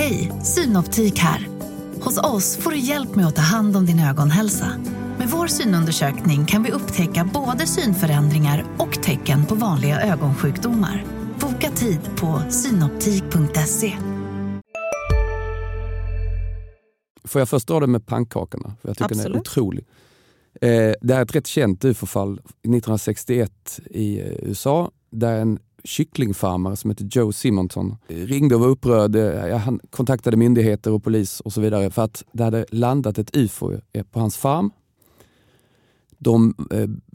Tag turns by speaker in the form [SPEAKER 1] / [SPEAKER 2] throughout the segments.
[SPEAKER 1] Hej, Synoptik här. Hos oss får du hjälp med att ta hand om din ögonhälsa. Med vår synundersökning kan vi upptäcka både synförändringar och tecken på vanliga ögonsjukdomar. Boka tid på synoptik.se.
[SPEAKER 2] Får jag först dra det med pannkakorna? För jag tycker den är
[SPEAKER 3] Absolut.
[SPEAKER 2] otrolig. Eh, det här är ett rätt känt ufo-fall 1961 i eh, USA där en kycklingfarmare som heter Joe Simonton eh, ringde och var upprörd. Eh, han kontaktade myndigheter och polis och så vidare för att det hade landat ett ufo eh, på hans farm. De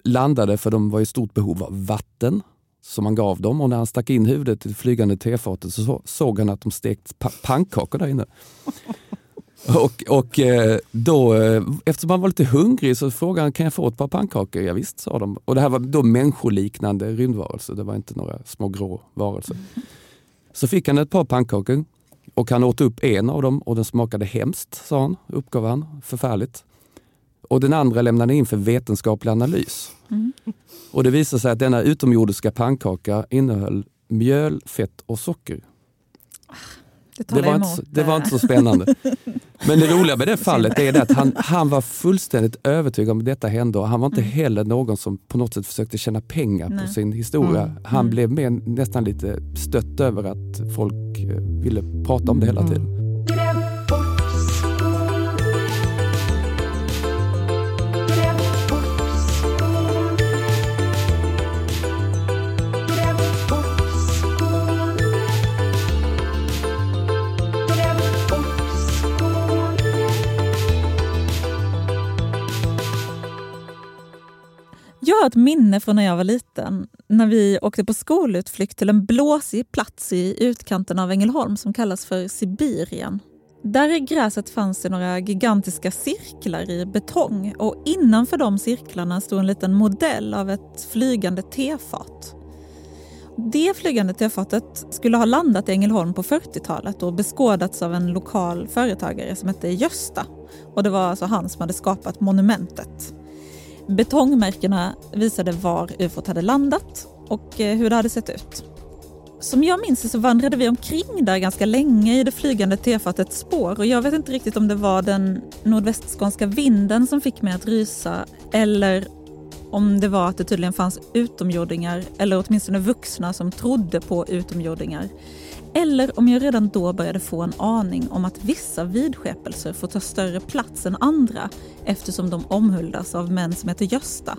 [SPEAKER 2] landade för de var i stort behov av vatten som man gav dem och när han stack in huvudet i det flygande tefatet så såg han att de stekt pannkakor där inne. Och, och eh, då, eh, eftersom han var lite hungrig så frågade han, kan jag få ett par pannkakor? Ja, visst, sa de. Och det här var då människoliknande rymdvarelser, det var inte några små grå varelser. Så fick han ett par pannkakor och han åt upp en av dem och den smakade hemskt, sa han, uppgav han. Förfärligt. Och den andra lämnade in för vetenskaplig analys. Och det visade sig att denna utomjordiska pannkaka innehöll mjöl, fett och socker.
[SPEAKER 3] Det,
[SPEAKER 2] Det var, inte, det var inte så spännande. Men det roliga med det fallet är det att han, han var fullständigt övertygad om att detta hände och han var inte heller någon som på något sätt försökte tjäna pengar
[SPEAKER 3] Nej.
[SPEAKER 2] på sin historia.
[SPEAKER 3] Mm.
[SPEAKER 2] Han
[SPEAKER 3] Mm.
[SPEAKER 2] blev mer, nästan lite stött över att folk eh, ville prata om det hela tiden.
[SPEAKER 3] Har ett minne från när jag var liten när vi åkte på skolutflykt till en blåsig plats i utkanten av Ängelholm som kallas för Sibirien. Där i gräset fanns det några gigantiska cirklar i betong och innanför de cirklarna stod en liten modell av ett flygande tefat. Det flygande tefatet skulle ha landat i Ängelholm på 40-talet och beskådats av en lokal företagare som hette Gösta. Och det var alltså han som hade skapat monumentet. Betongmärkena visade var ufot hade landat och eh, hur det hade sett ut. Som jag minns det så vandrade vi omkring där ganska länge i det flygande tefatets spår och jag vet inte riktigt om det var den nordvästskånska vinden som fick mig att rysa eller om det var att det tydligen fanns utomjordingar eller åtminstone vuxna som trodde på utomjordingar. Eller om jag redan då började få en aning om att vissa vidskepelser får ta större plats än andra eftersom de omhuldas av män som heter Gösta.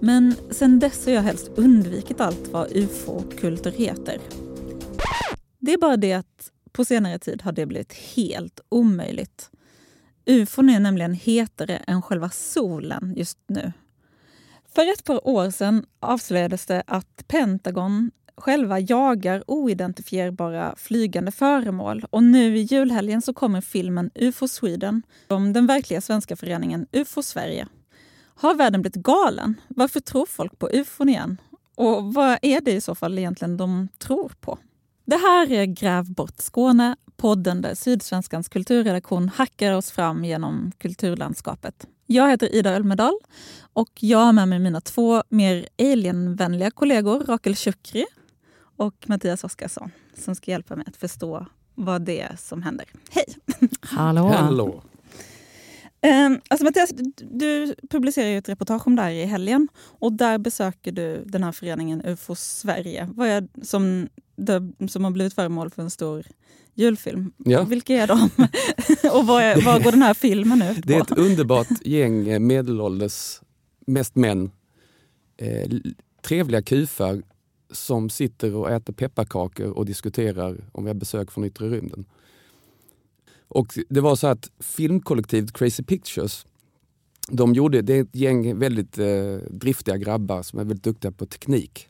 [SPEAKER 3] Men sen dess har jag helst undvikit allt vad ufo-kulter heter. Det är bara det att på senare tid har det blivit helt omöjligt. Ufon är nämligen hetare än själva solen just nu. För ett par år sedan avslöjades det att Pentagon själva jagar oidentifierbara flygande föremål och nu i julhelgen så kommer filmen UFO Sweden om den verkliga svenska föreningen UFO Sverige. Har världen blivit galen? Varför tror folk på ufon igen? Och vad är det i så fall egentligen de tror på? Det här är Gräv bort Skåne, podden där Sydsvenskans kulturredaktion hackar oss fram genom kulturlandskapet. Jag heter Ida Ölmedal och jag har med mig mina två mer alienvänliga kollegor Rakel Chukri och Mattias Oskarsson som ska hjälpa mig att förstå vad det är som händer. Hej!
[SPEAKER 4] Hallå.
[SPEAKER 2] Hello.
[SPEAKER 3] Um, alltså Mattias, du, publicerar ju ett reportage om det här i helgen och där besöker du den här föreningen UFO Sverige vad är, som, som har blivit föremål för en stor julfilm.
[SPEAKER 2] Ja.
[SPEAKER 3] Vilka är de? och vad, är, vad går den här filmen ut på?
[SPEAKER 2] Det är ett underbart gäng eh, medelålders, mest män, eh, trevliga kufar som sitter och äter pepparkakor och diskuterar om vi har besök från yttre rymden. Och det var så att filmkollektivet Crazy Pictures, de gjorde, det är ett gäng väldigt eh, driftiga grabbar som är väldigt duktiga på teknik.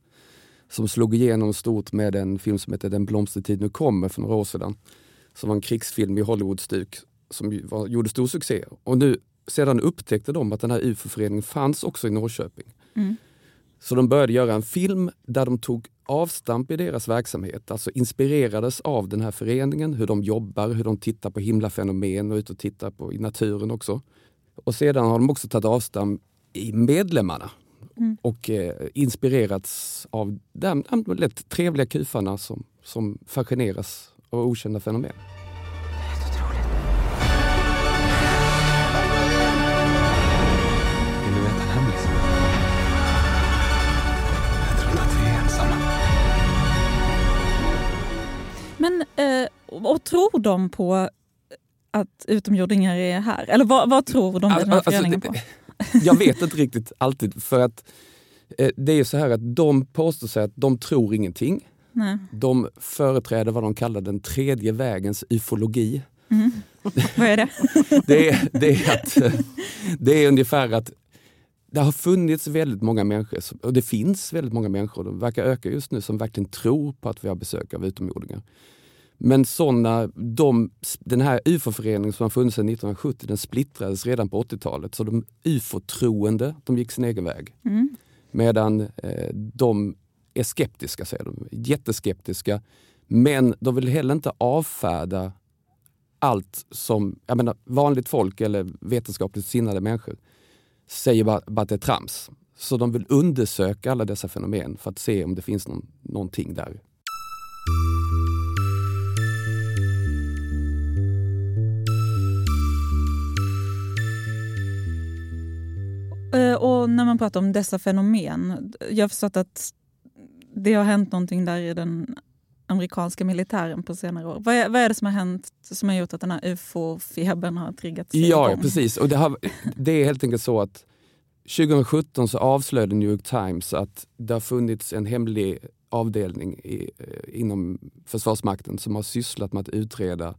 [SPEAKER 2] Som slog igenom stort med en film som heter Den blomstertid nu kommer för några år sedan. Som var en krigsfilm i Hollywoodstuk som var, gjorde stor succé. Och nu sedan upptäckte de att den här UFO-föreningen fanns också i Norrköping.
[SPEAKER 3] Mm.
[SPEAKER 2] Så de började göra en film där de tog avstamp i deras verksamhet, alltså inspirerades av den här föreningen, hur de jobbar, hur de tittar på himlafenomen och ut och tittar på i naturen också. Och sedan har de också tagit avstamp i medlemmarna
[SPEAKER 3] Mm.
[SPEAKER 2] och eh, inspirerats av de de lätt trevliga kufarna som, som fascineras av okända fenomen.
[SPEAKER 3] Eh, och tror de på att utomjordingar är här? Eller vad, vad tror de i den här
[SPEAKER 2] Alltså,
[SPEAKER 3] föreningen på?
[SPEAKER 2] Jag vet inte riktigt alltid för att eh, det är så här att de påstår sig att de tror ingenting.
[SPEAKER 3] Nej.
[SPEAKER 2] De företräder vad de kallar den tredje vägens ufologi.
[SPEAKER 3] Mm. Vad är det?
[SPEAKER 2] Det är, det, är att, eh, det är ungefär att det har funnits väldigt många människor, och det finns väldigt många människor, de verkar öka just nu, som verkligen tror på att vi har besök av utomjordingar. Men såna, de, den här ufo-föreningen som har funnits sedan 1970, den splittrades redan på 80-talet. Så de ufo-troende, de gick sin egen väg.
[SPEAKER 3] Mm.
[SPEAKER 2] Medan eh, de är skeptiska, säger de. Jätteskeptiska. Men de vill heller inte avfärda allt som jag menar, vanligt folk eller vetenskapligt sinnade människor säger bara, bara att det är trams. Så de vill undersöka alla dessa fenomen för att se om det finns någon, någonting där.
[SPEAKER 3] Eh, och när man pratar om dessa fenomen, jag har förstått att det har hänt någonting där i den amerikanska militären på senare år. Vad är, vad är det som har hänt som har gjort att den här ufo-febern har triggats
[SPEAKER 2] Ja,
[SPEAKER 3] igång?
[SPEAKER 2] precis. Och det, har, det är helt enkelt så att 2017 så avslöjade New York Times att det har funnits en hemlig avdelning i, eh, inom Försvarsmakten som har sysslat med att utreda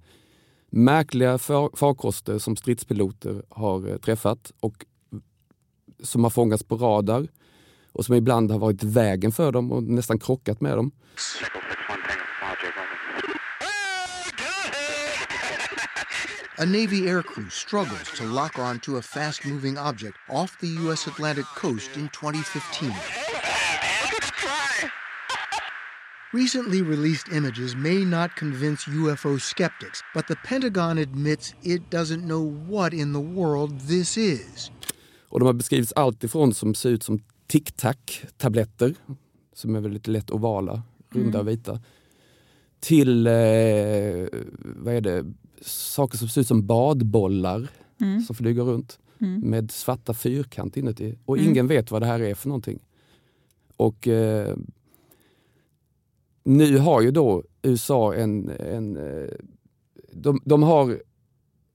[SPEAKER 2] märkliga far, farkoster som stridspiloter har eh, träffat och som har fångats på radar och som ibland har varit vägen för dem och nästan krockat med dem.
[SPEAKER 4] A Navy aircrew struggles to lock on to a fast moving object off the U.S. Atlantic coast in 2015. Recently released images may not convince UFO skeptics, but the Pentagon admits it doesn't know what in the world this is.
[SPEAKER 2] Och de har beskrivits allt ifrån som ser ut som tic-tac-tabletter, som är väldigt lätt ovala, runda och vita, till eh, vad är det? Saker som ser ut som badbollar
[SPEAKER 3] Mm.
[SPEAKER 2] som flyger runt
[SPEAKER 3] Mm.
[SPEAKER 2] med svarta fyrkant inuti. Och
[SPEAKER 3] Mm.
[SPEAKER 2] ingen vet vad det här är för någonting. Och eh, nu har ju då USA en, en eh, de, de har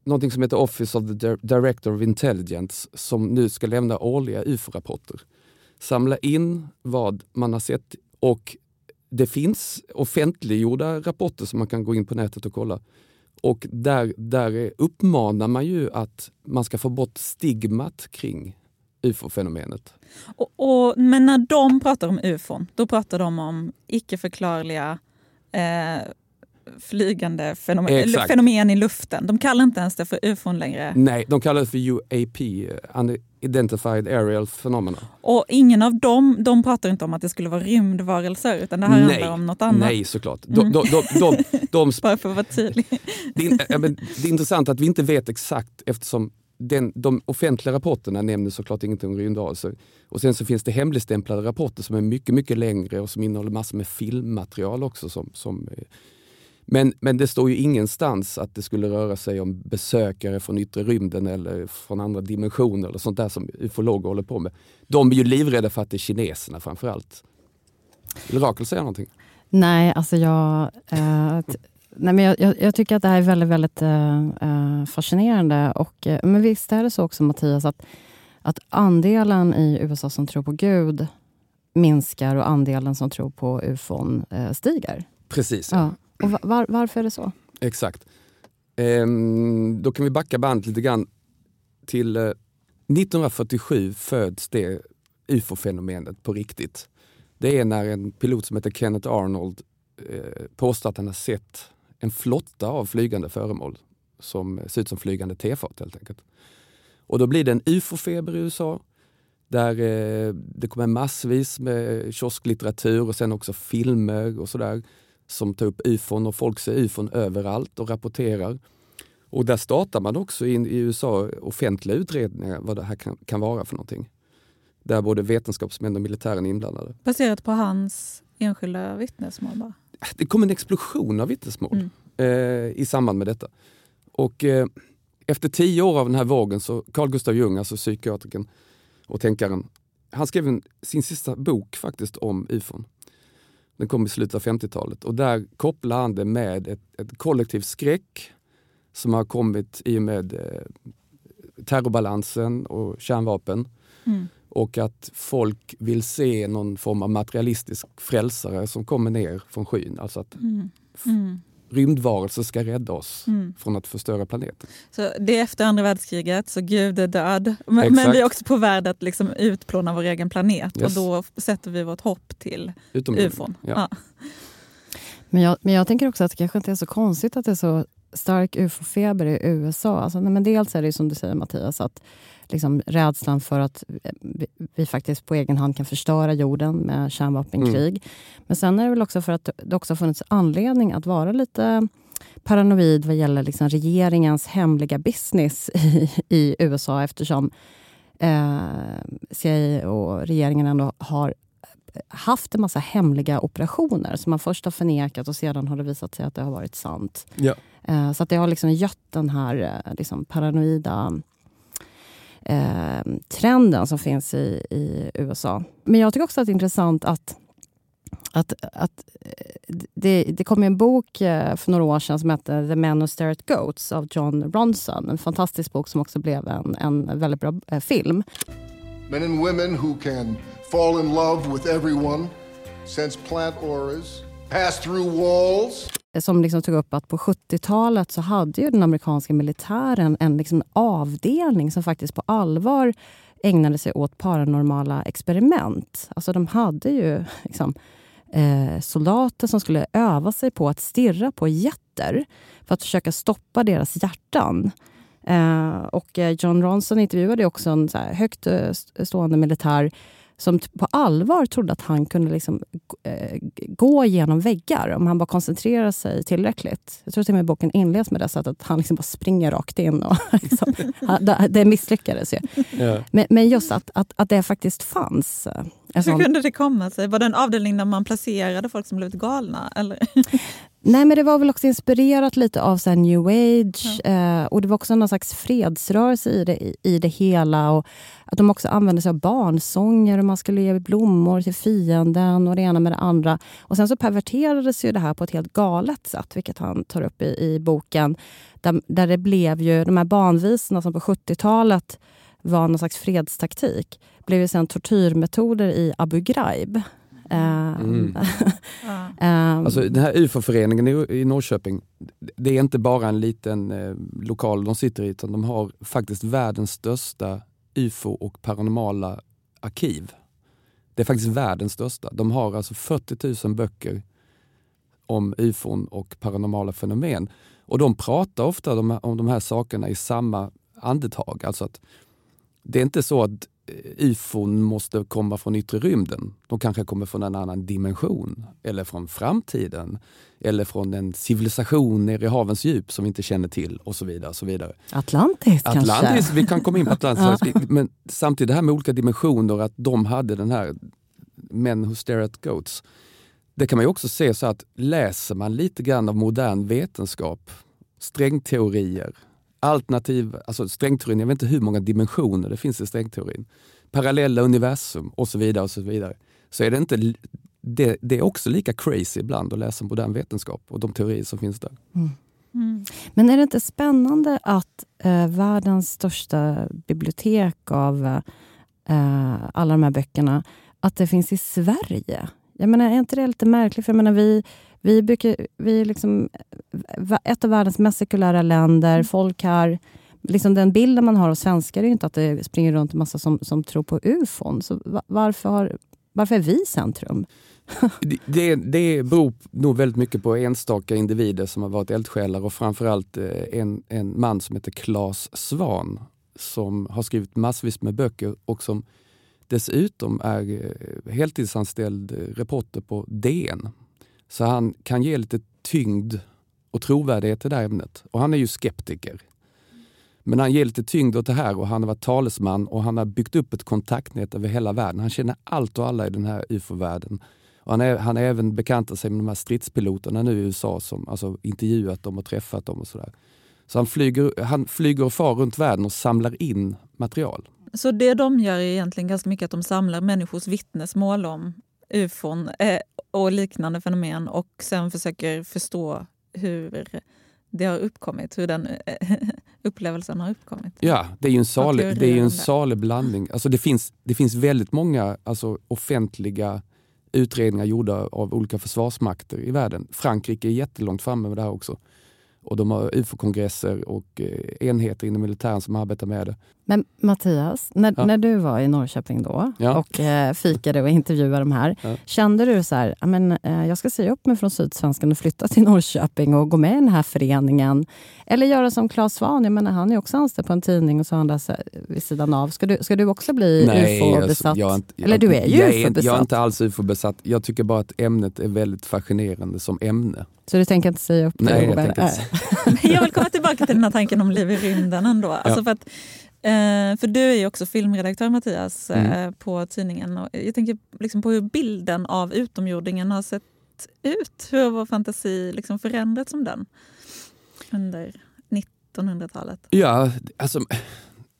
[SPEAKER 2] någonting som heter Office of the Dir- Director of Intelligence som nu ska lämna årliga UFO-rapporter. Samla in vad man har sett och det finns offentliggjorda rapporter som man kan gå in på nätet och kolla. Och där, där uppmanar man ju att man ska få bort stigmat kring ufo-fenomenet.
[SPEAKER 3] Och, och, men när de pratar om ufon, då pratar de om icke-förklarliga eh, flygande fenomen, fenomen i luften. De kallar inte ens det för ufon längre.
[SPEAKER 2] Nej, de kallar det för UAP, Unidentified Aerial Phenomena.
[SPEAKER 3] Och ingen av dem de pratar inte om att det skulle vara rymdvarelser, utan det här handlar om något annat.
[SPEAKER 2] Nej, såklart. De, de, de, de, de,
[SPEAKER 3] Bara för att vara tydlig.
[SPEAKER 2] det, är, det är intressant att vi inte vet exakt eftersom den, de offentliga rapporterna nämner såklart ingenting om rymdvarelser. Och sen så finns det hemligstämplade rapporter som är mycket, mycket längre och som innehåller massor med filmmaterial också. Som, som, eh, men, men det står ju ingenstans att det skulle röra sig om besökare från yttre rymden eller från andra dimensioner eller sånt där som ufologer håller på med. De är ju livrädda för att det är kineserna framförallt. Vill Rakel säga någonting?
[SPEAKER 5] Nej, alltså jag, eh, nej men jag, jag, jag tycker att det här är väldigt, väldigt eh, eh, fascinerande. Och, eh, men visst är det så också Mattias, att, att andelen i USA som tror på Gud minskar och andelen som tror på ufon eh, stiger.
[SPEAKER 2] Precis.
[SPEAKER 5] Ja. Och var, varför är det så?
[SPEAKER 2] Exakt. Ehm, då kan vi backa bandet lite grann till eh, 1947 föds det ufo-fenomenet på riktigt. Det är när en pilot som heter Kenneth Arnold eh, påstår att han har sett en flotta av flygande föremål som ser ut som flygande tefat helt enkelt. Och då blir det en ufo-feber i USA där eh, det kommer massvis med kiosklitteratur och sen också filmer och sådär som tar upp ufon och folk ser ufon överallt och rapporterar. Och där startar man också in i USA offentliga utredningar vad det här kan, kan vara för någonting. Där både vetenskapsmän och militären är inblandade.
[SPEAKER 3] Baserat på hans enskilda vittnesmål bara.
[SPEAKER 2] Det kom en explosion av vittnesmål
[SPEAKER 3] Mm.
[SPEAKER 2] eh, i samband med detta. Och eh, efter tio år av den här vågen så Carl Gustav Jung, alltså psykiatrikern och tänkaren, han skrev en, sin sista bok faktiskt om ufon. Den kom i slutet av 50-talet och där kopplar han det med ett, ett kollektiv skräck som har kommit i och med eh, terrorbalansen och kärnvapen. Mm. Och att folk vill se någon form av materialistisk frälsare som kommer ner från skyn. Alltså att mm. Mm. Rymdvarelser ska rädda oss mm. från att förstöra planeten.
[SPEAKER 3] Så Det är efter andra världskriget, så Gud är död. Men, men vi är också på väg att liksom utplåna vår egen planet yes. och då sätter vi vårt hopp till ufon. Ja. Ja.
[SPEAKER 5] Men, jag, men jag tänker också att det kanske inte är så konstigt att det är så stark ufo-feber i USA. Alltså, nej, men dels är det som du säger Mattias, att liksom, rädslan för att vi, vi, faktiskt på egen hand kan förstöra jorden med kärnvapenkrig. Mm. Men sen är det väl också för att det också funnits anledning att vara lite paranoid vad gäller liksom regeringens hemliga business i, i USA eftersom eh, CIA och regeringen ändå har haft en massa hemliga operationer som man först har förnekat och sedan har det visat sig att det har varit sant. Ja. Eh, så att det har liksom gött den här eh, liksom paranoida eh, trenden som finns i, i USA. Men jag tycker också att det är intressant att att, att eh, det, det kom en bok eh, för några år sedan som hette The Men Who Stare at Goats av John Ronson. En fantastisk bok som också blev en, en väldigt bra eh, film. Men and women who can fall in love with everyone, sense plant auras, pass through walls som liksom tog upp att på 70-talet så hade ju den amerikanska militären en liksom avdelning som faktiskt på allvar ägnade sig åt paranormala experiment. Alltså de hade ju liksom, eh, soldater som skulle öva sig på att stirra på jätter för att försöka stoppa deras hjärtan. Eh, och eh, John Ronson intervjuade också en så högt eh, stående militär som på allvar trodde att han kunde liksom, äh, gå genom väggar om han bara koncentrerar sig tillräckligt. Jag tror till och med boken inleds med det, så att han liksom bara springer rakt in. Och liksom, det misslyckades ju. Ja. Men, men, just att, att, att det faktiskt fanns.
[SPEAKER 3] Eh, Hur kunde det komma sig? Var det en avdelning där man placerade folk som blivit galna? Eller?
[SPEAKER 5] Nej, men det var väl också inspirerat lite av så new age. Ja. Eh, och det var också någon slags fredsrörelse i det, i, det hela. Och att de också använde sig av barnsånger och man skulle ge blommor till fienden och det ena med det andra. Och sen så perverterades ju det här på ett helt galet sätt, vilket han tar upp i, i boken. Där, där det blev ju, de här barnvisorna som på 70-talet var någon slags fredstaktik, blev ju sen tortyrmetoder i Abu Ghraib. Mm.
[SPEAKER 2] um, alltså, den här UFO-föreningen i, i Norrköping, det är inte bara en liten eh, lokal de sitter i, utan de har faktiskt världens största UFO och paranormala arkiv. Det är faktiskt världens största. De har alltså 40 000 böcker om ufon och paranormala fenomen. Och de pratar ofta om, om de här sakerna i samma andetag. Alltså att det är inte så att ufon måste komma från yttre rymden. De kanske kommer från en annan dimension eller från framtiden eller från en civilisation nere i havens djup som vi inte känner till och så vidare. Och så vidare.
[SPEAKER 5] Atlantis,
[SPEAKER 2] Atlantis kanske? Vi kan komma in på Atlantis. ja. Men samtidigt det här med olika dimensioner, att de hade den här Men who stare at goats. Det kan man ju också se så att läser man lite grann av modern vetenskap, strängteorier, alternativ, alltså strängteorin, jag vet inte hur många dimensioner det finns i strängteorin. Parallella universum och så vidare. och Så vidare. Så är det inte det, det, är också lika crazy ibland att läsa modern vetenskap och de teorier som finns där. Mm.
[SPEAKER 5] Mm. Men är det inte spännande att eh, världens största bibliotek av eh, alla de här böckerna, att det finns i Sverige? Jag menar, är inte det lite märkligt? För jag menar, vi, vi, brukar, vi är liksom ett av världens mest sekulära länder. Mm. Folk här... Liksom den bilden man har av svenskar är inte att det springer runt en massa som, som tror på ufon. Så varför, har, varför är vi centrum?
[SPEAKER 2] det, det beror nog väldigt mycket på enstaka individer som har varit eldsjälar och framförallt eh, en, en man som heter Claes Svan som har skrivit massvis med böcker och som dessutom är eh, heltidsanställd reporter på DN. Så han kan ge lite tyngd och trovärdighet till det här ämnet. Och han är ju skeptiker. Men han ger lite tyngd åt det här och han har varit talesman och han har byggt upp ett kontaktnät över hela världen. Han känner allt och alla i den här ufo-världen. Och han, är, han har även bekantat sig med de här stridspiloterna nu i USA som alltså intervjuat dem och träffat dem och sådär. Så han flyger, han flyger och far runt världen och samlar in material.
[SPEAKER 3] Så det de gör är egentligen ganska mycket att de samlar människors vittnesmål om ufon eh, och liknande fenomen och sen försöker förstå hur det har uppkommit, hur den eh, upplevelsen har uppkommit.
[SPEAKER 2] Ja, det är ju en salig, det är en salig blandning. Alltså det, finns, det finns väldigt många alltså, offentliga utredningar gjorda av olika försvarsmakter i världen. Frankrike är jättelångt framme med det här också. Och de har ufo-kongresser och eh, enheter inom militären som arbetar med det.
[SPEAKER 5] Men Mattias, när,
[SPEAKER 2] Ja.
[SPEAKER 5] när du var i Norrköping då
[SPEAKER 2] Ja.
[SPEAKER 5] och eh, fikade och intervjuade de här.
[SPEAKER 2] Ja.
[SPEAKER 5] Kände du så här, "Ja, men, eh, jag ska säga upp mig från Sydsvenskan och flytta till Norrköping och gå med i den här föreningen? Eller göra som Claes Svahn, jag menar, han är också anställd på en tidning och så har han där så här vid sidan av. Ska du, ska du också bli ufo-besatt?
[SPEAKER 2] alltså, jag är inte-
[SPEAKER 5] Eller du är ju
[SPEAKER 2] jag
[SPEAKER 5] ufo-besatt.
[SPEAKER 2] Jag är inte alls ufo-besatt. Jag tycker bara att ämnet är väldigt fascinerande som ämne.
[SPEAKER 5] Så du tänker inte säga upp dig?
[SPEAKER 2] Nej, jag
[SPEAKER 5] bara-
[SPEAKER 2] tänker inte.
[SPEAKER 3] Jag vill komma tillbaka till den här tanken om liv i rymden ändå. Alltså för, att, eh, för du är ju också filmredaktör Mattias eh,
[SPEAKER 2] Mm.
[SPEAKER 3] på tidningen. Och jag tänker liksom på hur bilden av utomjordingen har sett ut. Hur har vår fantasi liksom förändrats som den under 1900-talet?
[SPEAKER 2] Ja, alltså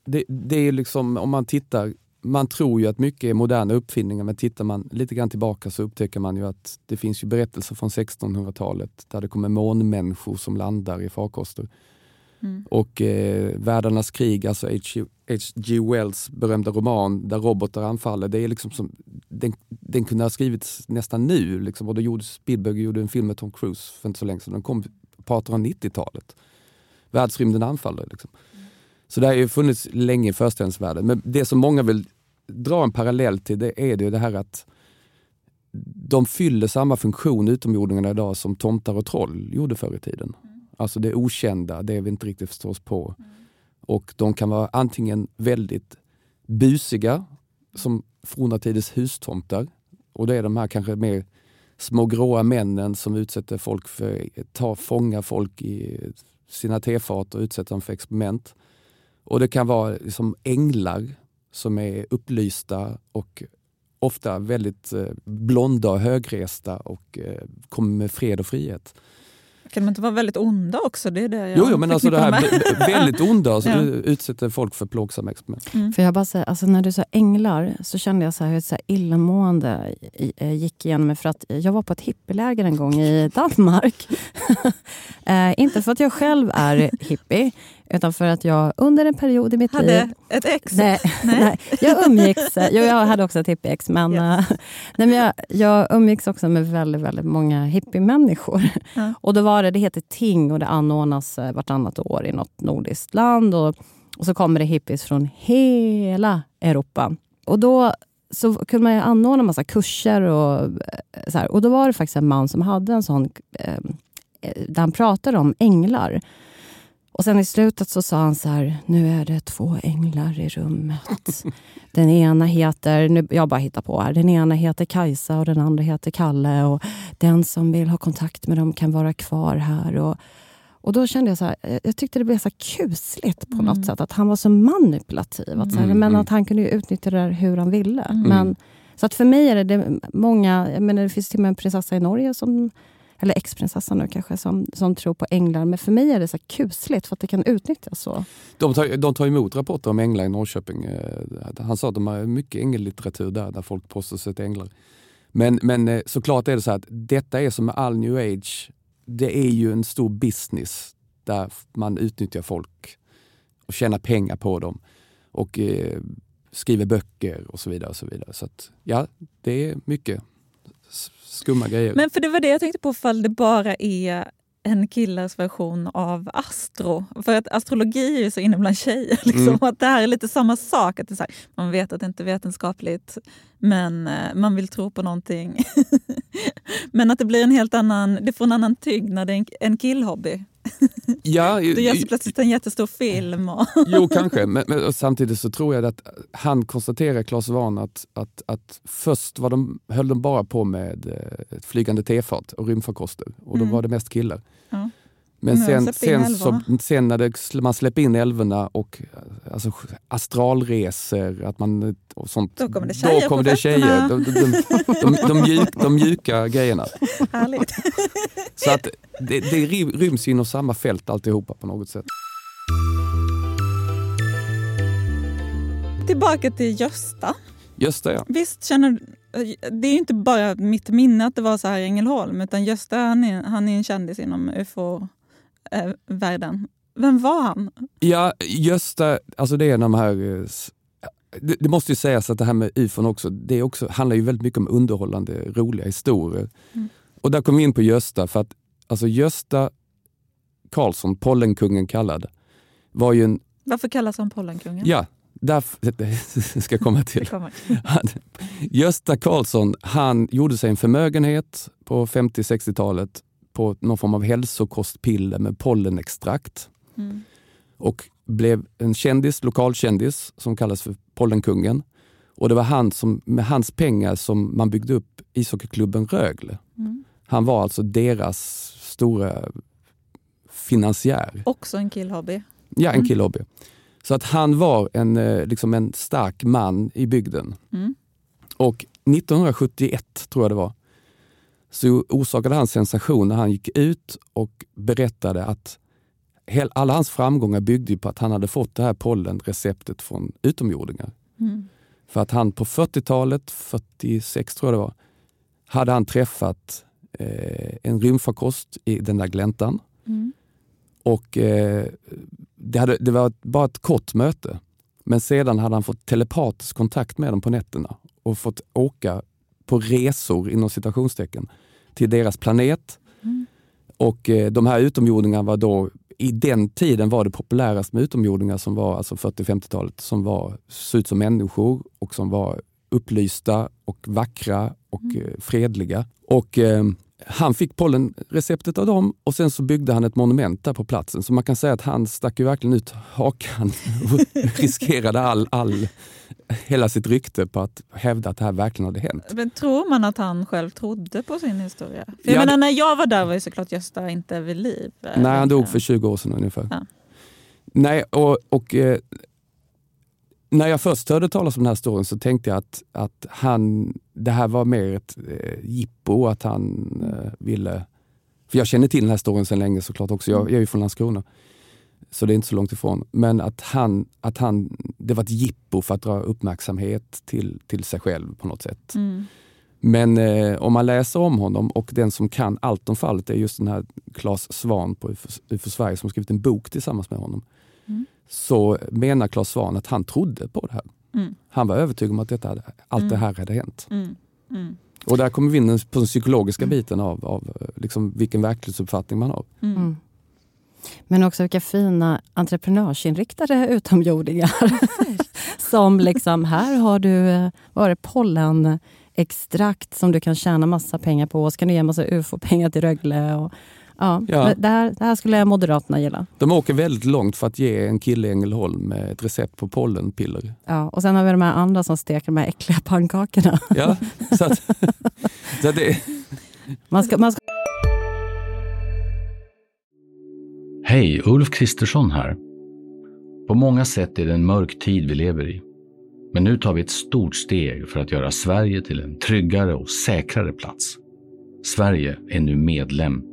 [SPEAKER 2] det, det är liksom om man tittar, man tror ju att mycket är moderna uppfinningar men tittar man lite grann tillbaka så upptäcker man ju att det finns ju berättelser från 1600-talet där det kommer månmänniskor som landar i farkoster.
[SPEAKER 3] Mm.
[SPEAKER 2] Och eh, Världarnas krig, alltså H.G. Wells berömda roman där robotar anfaller, det är liksom som, den, den kunde ha skrivits nästan nu. Liksom, och då gjorde Spielberg gjorde en film med Tom Cruise för inte så länge sedan. Den kom på 1890-talet. Världsrymden anfaller. Liksom. Så det har ju funnits länge i föreställningsvärlden. Men det som många vill dra en parallell till det är det, ju det här att de fyller samma funktion utomjordingarna idag som tomtar och troll gjorde förr i tiden. Alltså det okända, det vi inte riktigt förstår oss på. Och de kan vara antingen väldigt busiga, som forna tiders hustomtar. Och det är de här kanske mer små gråa männen som utsätter folk för, tar, fångar folk i sina tefat och utsätter dem för experiment. Och det kan vara liksom änglar som är upplysta och ofta väldigt eh, blonda och högresta och eh, kommer med fred och frihet.
[SPEAKER 3] Kan de inte vara väldigt onda också? Det är det jag
[SPEAKER 2] Jo, jo men alltså det här
[SPEAKER 3] med.
[SPEAKER 2] väldigt onda, så
[SPEAKER 3] Ja.
[SPEAKER 2] utsätter folk för plågsamma experiment.
[SPEAKER 5] För jag bara säga, alltså när du sa änglar så kände jag så här, hur ett så här illamående eh, gick igenom mig. För att jag var på ett hippieläger en gång i Danmark. eh, inte för att jag själv är hippie, utan för att jag under en period i mitt liv...
[SPEAKER 3] Hade ett ex?
[SPEAKER 5] Nej, nej. jag umgicks... Jo, jag hade också ett hippie-ex, men,
[SPEAKER 3] Ja.
[SPEAKER 5] eh, nej, men jag, jag umgicks också med väldigt, väldigt många hippie-människor.
[SPEAKER 3] Ja.
[SPEAKER 5] Och då var det, det heter ting och det anordnas eh, vartannat år i något nordiskt land. Och, och så kommer det hippies från hela Europa. Och då så kunde man anordna massa kurser. Och, eh, så här. och då var det faktiskt en man som hade en sån, eh, där han pratade om änglar. Och sen i slutet så sa han så här, nu är det två änglar i rummet. Den ena heter, nu, jag bara hittar på här, den ena heter Kajsa och den andra heter Kalle. Och den som vill ha kontakt med dem kan vara kvar här. Och, och då kände jag så här, eh, jag tyckte det blev så kusligt på något sätt. Att han var så manipulativ. Att så här,
[SPEAKER 2] Mm,
[SPEAKER 5] men
[SPEAKER 2] mm.
[SPEAKER 5] att han kunde utnyttja det där hur han ville.
[SPEAKER 3] Mm.
[SPEAKER 5] Men, så att för mig är det, det många, menar, det finns till och med en prinsessa i Norge som eller ex-prinsessan nu kanske, som, som tror på änglar. Men för mig är det så kusligt för att det kan utnyttjas så.
[SPEAKER 2] De tar, de tar emot rapporter om änglar i Norrköping. Eh, han sa att de har mycket ängellitteratur där, där folk påstår sig till änglar. Men, men eh, såklart är det så att detta är som med all new age. Det är ju en stor business där man utnyttjar folk och tjänar pengar på dem. Och eh, skriver böcker och så vidare. Och så vidare. Så att, ja, det är mycket skumma grejer.
[SPEAKER 3] Men för det var det jag tänkte på, fall det bara är en killes version av astro. För att astrologi är ju så inne bland tjejer. Liksom,
[SPEAKER 2] Mm.
[SPEAKER 3] att det här är lite samma sak. Att det här, man vet att det inte är vetenskapligt, men eh, man vill tro på någonting. men att det blir en helt annan, det får en annan tyngd när det är en, en killhobby.
[SPEAKER 2] ja,
[SPEAKER 3] Det görs plötsligt en jättestor film. Och
[SPEAKER 2] Jo, kanske. Men, men samtidigt så tror jag att han konstaterar, Claes Svahn, att, att, att först var de, höll de bara på med eh, ett flygande tefat och rymdfarkoster. Och då
[SPEAKER 3] Mm.
[SPEAKER 2] var det mest killar.
[SPEAKER 3] Ja.
[SPEAKER 2] Men sen, sen, så, sen när det, man släpper in älvorna och alltså, astralresor, att man, och sånt,
[SPEAKER 3] Då kommer det tjejer
[SPEAKER 2] då kommer det tjejer. De, de, de, de, de, mjuk, de mjuka grejerna.
[SPEAKER 3] härligt.
[SPEAKER 2] Så att det, det ry- ryms inom samma fält alltihopa på något sätt.
[SPEAKER 3] Tillbaka till Gösta.
[SPEAKER 2] Det, ja.
[SPEAKER 3] Visst känner det är inte bara mitt minne att det var så här i Ängelholm utan Gösta han är, han är en kändis inom ufo-världen. Vem var han?
[SPEAKER 2] Ja, Gösta, alltså det är de här eh, det, det, måste ju sägas att det här med ufon också, det också, handlar ju väldigt mycket om underhållande, roliga historier. Mm. Och där kom vi in på Gösta, för att alltså Gösta Karlsson, Pollenkungen kallad, var ju en...
[SPEAKER 3] Varför kallas han Pollenkungen?
[SPEAKER 2] Ja, där ska jag komma till. Han, Gösta Karlsson, han gjorde sig en förmögenhet på 50-60-talet på någon form av hälsokostpiller med pollenextrakt. Mm. Och blev en kändis, lokalkändis som kallas för Pollenkungen. Och det var han som, med hans pengar som man byggde upp ishockeyklubben Rögle. Mm. Han var alltså deras stora finansiär.
[SPEAKER 3] Också en killhobby.
[SPEAKER 2] Ja, en mm. killhobby. Så att han var en, eh, liksom en stark man i bygden. Mm. Och 1971, tror jag det var, så orsakade han sensation när han gick ut och berättade att alla hans framgångar byggde på att han hade fått det här pollenreceptet från utomjordingar. Mm. För att han på 40-talet, 46 tror jag det var, hade han träffat eh, en rymdfarkost i den där gläntan. Mm. Och eh, det, hade, det var bara ett kort möte. Men sedan hade han fått telepatisk kontakt med dem på nätterna och fått åka på resor inom citationstecken till deras planet. Mm. Och eh, de här utomjordingarna var då, i den tiden var det populärast med utomjordingar som var alltså 40-50-talet, som var, såg ut som människor och som var upplysta och vackra och mm. Eh, fredliga. Och eh, han fick pollenreceptet av dem och sen så byggde han ett monument där på platsen. Så man kan säga att han stack ju verkligen ut hakan och riskerade all, all, hela sitt rykte på att hävda att det här verkligen hade hänt.
[SPEAKER 3] Men tror man att han själv trodde på sin historia? För jag ja, menar, när jag var där var ju såklart Gösta inte vid liv.
[SPEAKER 2] Nej, han dog för 20 år sedan ungefär. Ja. Nej, och, och eh, när jag först hörde talas om den här storyn så tänkte jag att, att han, det här var mer ett eh, jippo, att han eh, ville... För jag känner till den här storyn sedan länge såklart också. Jag, jag är ju från Landskrona. Så det är inte så långt ifrån. Men att han, att han, det var ett jippo för att dra uppmärksamhet till, till sig själv på något sätt. Mm. Men eh, om man läser om honom och den som kan allt om fallet är just den här Claes Svan på UFO, UFO Sverige som skrivit en bok tillsammans med honom. Mm så menar Claes Svahn att han trodde på det här. Mm. Han var övertygad om att detta, allt mm. det här hade hänt. Mm. mm. Och där kommer vi in på den psykologiska mm. biten av, av liksom vilken verklighetsuppfattning man har.
[SPEAKER 5] Mm. Men också vilka fina entreprenörsinriktade utomjordingar. som liksom, här har du varit pollenextrakt som du kan tjäna massa pengar på. Och så kan du ge massa ufo-pengar till Rögle. Och, Ja, ja. Det, här, det här skulle Moderaterna gilla.
[SPEAKER 2] De åker väldigt långt för att ge en kille i Ängelholm ett recept på pollenpiller.
[SPEAKER 5] Ja, och sen har vi de här andra som steker de här äckliga pannkakorna.
[SPEAKER 2] Ja, så, att, så det...
[SPEAKER 5] Man ska, man ska...
[SPEAKER 6] Hej, Ulf Kristersson här. På många sätt är det en mörk tid vi lever i. Men nu tar vi ett stort steg för att göra Sverige till en tryggare och säkrare plats. Sverige är nu medlem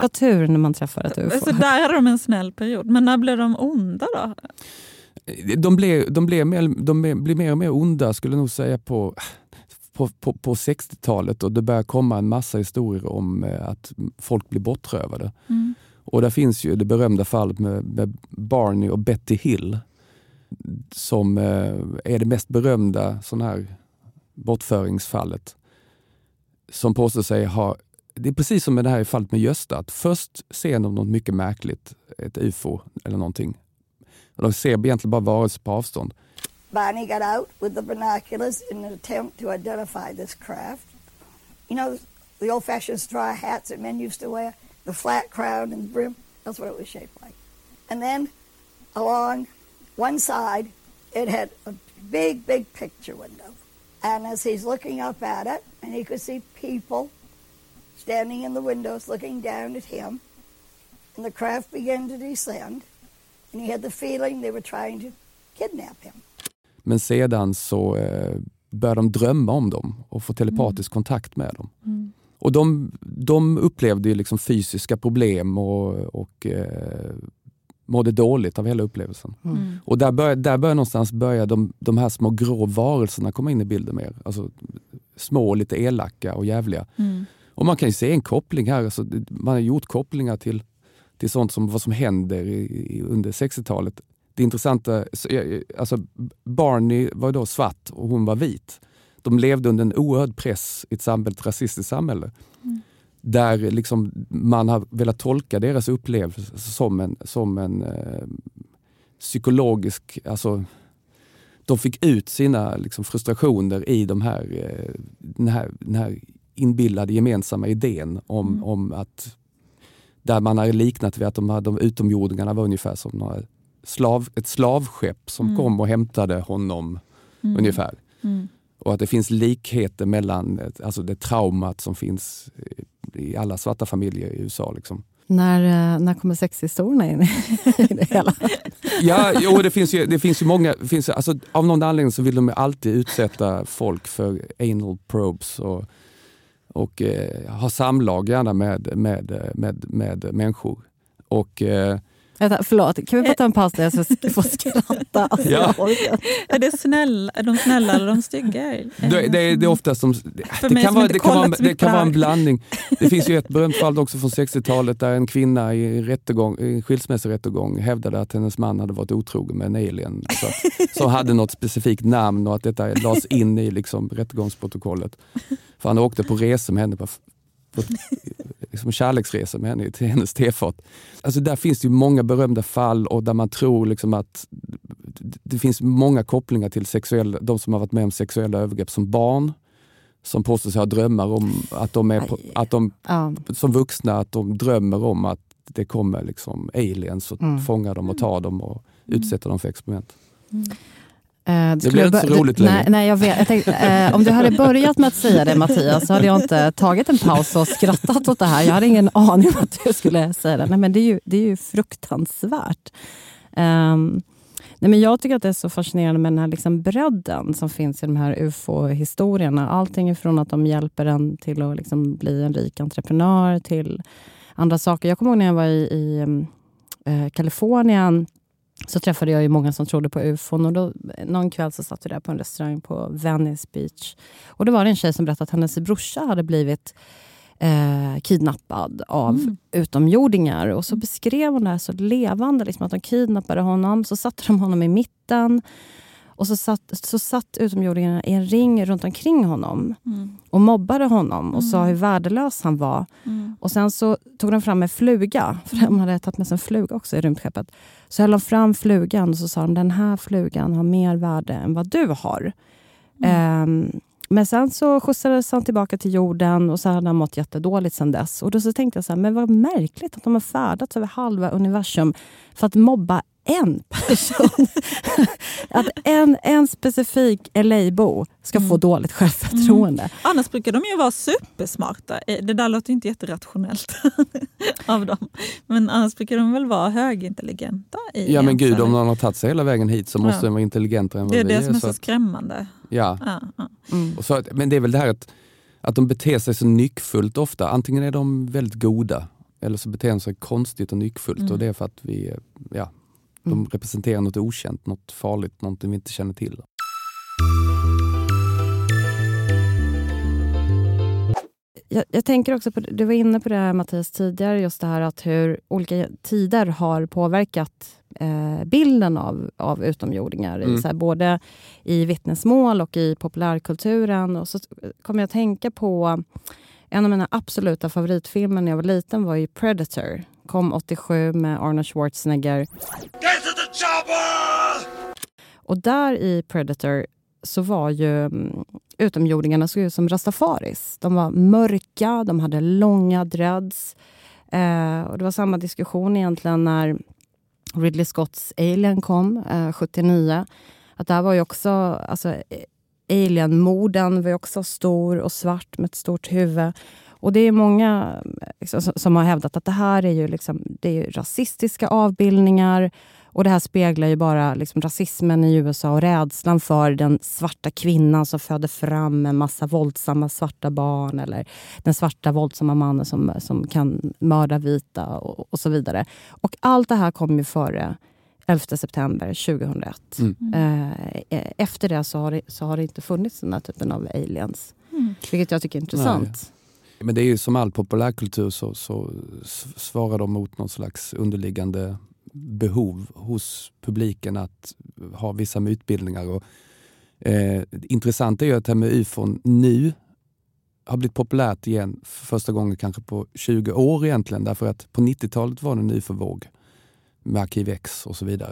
[SPEAKER 5] Vad tur när man träffar ett ufo.
[SPEAKER 3] Så där hade de en snäll period. Men när blev de onda då?
[SPEAKER 2] De, blev, de, blev mer, de blir mer och mer onda skulle jag nog säga på, på, på, på 60-talet och det börjar komma en massa historier om eh, att folk blir bortrövade. Mm. Och där finns ju det berömda fallet med, med Barney och Betty Hill som eh, är det mest berömda sån här bortföringsfallet. Som påstår sig ha det är precis som med det här fallet med Gösta. Att först ser de något mycket märkligt, ett ufo eller någonting. De ser egentligen bara varelser på avstånd.
[SPEAKER 7] Barney got out with the binoculars in an attempt to identify this craft. You know, the old-fashioned straw hats that men used to wear, the flat crown and the brim, that's what it was shaped like. And then along one side, it had a big, big picture window. And as he's looking up at it, and he could see people standing in the windows looking down at him. And the craft began to descend. And he had the feeling they were trying to kidnap him.
[SPEAKER 2] Men sedan så eh, började de drömma om dem och få telepatisk kontakt med dem.
[SPEAKER 3] Mm.
[SPEAKER 2] Och de, de upplevde liksom fysiska problem och, och eh, mådde dåligt av hela upplevelsen.
[SPEAKER 3] Mm.
[SPEAKER 2] Och där börjar, där börjar någonstans börja de, de här små grå varelserna komma in i bilden mer. Alltså, små, lite elaka och jävliga.
[SPEAKER 3] Mm.
[SPEAKER 2] Och man kan ju se en koppling här. Alltså, man har gjort kopplingar till, till sånt som vad som händer i, i, under 60-talet. Det intressanta, alltså, Barney var då svart och hon var vit. De levde under en oerhörd press i ett, samhälle, ett rasistiskt samhälle. Där liksom man har velat tolka deras upplevelse som en, som en eh, psykologisk... Alltså, de fick ut sina liksom, frustrationer i de här, eh, den, här, den här inbillade gemensamma idén om,
[SPEAKER 3] Mm.
[SPEAKER 2] om att där man har liknat vid att de, här, de utomjordingarna var ungefär som några slav, ett slavskepp som
[SPEAKER 3] Mm.
[SPEAKER 2] kom och hämtade honom
[SPEAKER 3] Mm.
[SPEAKER 2] ungefär.
[SPEAKER 3] Mm.
[SPEAKER 2] Och att det finns likheter mellan alltså det traumat som finns i alla svarta familjer i USA. Liksom.
[SPEAKER 5] När, eh, när kommer sexhistorierna in i det hela?
[SPEAKER 2] Ja, jo, det finns ju, det finns ju många, finns, alltså, av någon anledning så vill de alltid utsätta folk för anal probes och, och eh, ha samlag gärna med, med, med, med människor. Och, eh,
[SPEAKER 5] Vänta, förlåt, kan vi bara ta en paus där jag ska få skratta? Alltså,
[SPEAKER 2] Ja.
[SPEAKER 3] Är, det snäll, är de snälla eller de stygga?
[SPEAKER 2] det, det, är- det är oftast som, det, kan
[SPEAKER 3] som
[SPEAKER 2] vara, det, kan vara,
[SPEAKER 3] kollat så
[SPEAKER 2] det
[SPEAKER 3] mycket
[SPEAKER 2] kan vara en
[SPEAKER 3] det
[SPEAKER 2] blandning. Det finns ju ett berömt fall också från 60-talet där en kvinna i en, rättegång, i en skilsmässorättegång hävdade att hennes man hade varit otrogen med en alien. Så att, som hade något specifikt namn och att detta lades in i liksom, rättegångsprotokollet. För han åkte på resor med henne, på, på liksom kärleksresor med henne till hennes tefat. Alltså där finns det ju många berömda fall och där man tror liksom att det finns många kopplingar till sexuella, de som har varit med om sexuella övergrepp som barn. Som påstår sig ha drömmar om att de är på, att de,
[SPEAKER 5] Ja.
[SPEAKER 2] som vuxna att de drömmer om att det kommer liksom aliens och
[SPEAKER 5] Mm.
[SPEAKER 2] fångar dem och tar dem och utsätter dem för experiment.
[SPEAKER 5] Eh, du
[SPEAKER 2] Det
[SPEAKER 5] skulle
[SPEAKER 2] blir inte så roligt längre.
[SPEAKER 5] nej, nej, jag vet. Jag tänkte, eh, Om du hade börjat med att säga det Mattias så hade jag inte tagit en paus och skrattat åt det här. Jag hade ingen aning om att du skulle säga det. Nej, men det, är ju, det är ju fruktansvärt. Ehm, nej, men jag tycker att det är så fascinerande med den här liksom bredden som finns i de här ufo-historierna. Allting ifrån att de hjälper en till att liksom bli en rik entreprenör till andra saker. Jag kommer ihåg när jag var i, i eh, Kalifornien så träffade jag ju många som trodde på ufon. Och då, någon kväll så satt vi där på en restaurang på Venice Beach. Och då var det en tjej som berättade att hennes brorsa hade blivit eh, kidnappad av
[SPEAKER 3] Mm.
[SPEAKER 5] utomjordingar. Och så beskrev hon det här så levande, liksom, att de kidnappade honom. Så satte de honom i mitten. Och så satt, så satt utomjordingarna i en ring runt omkring honom
[SPEAKER 3] Mm.
[SPEAKER 5] och mobbade honom och sa
[SPEAKER 3] Mm.
[SPEAKER 5] hur värdelös han var.
[SPEAKER 3] Mm.
[SPEAKER 5] Och sen så tog de fram en fluga, för de hade tagit med sig en fluga också i rymdskeppet. Så höll de fram flugan och så sa de den här flugan har mer värde än vad du har. Ehm, men sen så skjutsades han tillbaka till jorden och så hade han mått jättedåligt sen dess. Och då så tänkte jag så här, men vad märkligt att de har färdats över halva universum för att mobba en person. att en, en specifik LA-bo ska få dåligt självförtroende.
[SPEAKER 3] Annars brukar de ju vara supersmarta. Eh, Det där låter inte jätterationellt av dem. Men annars brukar de väl vara högintelligenta. I
[SPEAKER 2] Ja men gud, om någon har tagit sig hela vägen hit så måste
[SPEAKER 3] Ja.
[SPEAKER 2] den vara intelligentare än vad
[SPEAKER 3] Det är
[SPEAKER 2] vi
[SPEAKER 3] det som är
[SPEAKER 2] så
[SPEAKER 3] så skrämmande.
[SPEAKER 2] ja.
[SPEAKER 3] Ja, ja.
[SPEAKER 5] Mm.
[SPEAKER 2] Och så, men det är väl det här att, att de beter sig så nyckfullt ofta. Antingen är de väldigt goda eller så beter de sig konstigt och nyckfullt.
[SPEAKER 3] Mm.
[SPEAKER 2] Och det är för att vi, ja, de
[SPEAKER 5] Mm.
[SPEAKER 2] representerar något okänt, något farligt, något vi inte känner till.
[SPEAKER 5] Jag, jag tänker också på, du var inne på det här Mattias tidigare, just det här att hur olika tider har påverkat eh, bilden av, av utomjordingar. I,
[SPEAKER 2] Mm.
[SPEAKER 5] så här, både i vittnesmål och i populärkulturen. Och så kommer jag att tänka på en av mina absoluta favoritfilmer när jag var liten var ju Predator. Kom 87 med Arnold Schwarzenegger. Och där i Predator så var ju mm, utomjordingarna såg ut som rastafaris. De var mörka, de hade långa dreads. Eh, och det var samma diskussion egentligen när Ridley Scotts Alien kom, eh, 79. Att där var ju också, alltså, eh, alien-morden var också stor och svart med ett stort huvud. Och det är många liksom, som har hävdat att det här är ju, liksom, det är rasistiska avbildningar och det här speglar ju bara liksom, rasismen i USA och rädslan för den svarta kvinnan som föder fram en massa våldsamma svarta barn eller den svarta våldsamma mannen som, som kan mörda vita och, och så vidare. Och allt det här kom ju före 11 september 2001. Mm. Eh, efter det så har, det så har det inte funnits den här typen av aliens. Mm. Vilket jag tycker är intressant.
[SPEAKER 2] Nej. Men det är ju som all populärkultur så, så svarar de mot någon slags underliggande behov hos publiken att ha vissa mytbildningar. Och, eh, intressant är ju att det här med ufon nu har blivit populärt igen för första gången kanske på 20 år egentligen. Därför att på 90-talet var det en ufo-våg med Arkiv X och så vidare.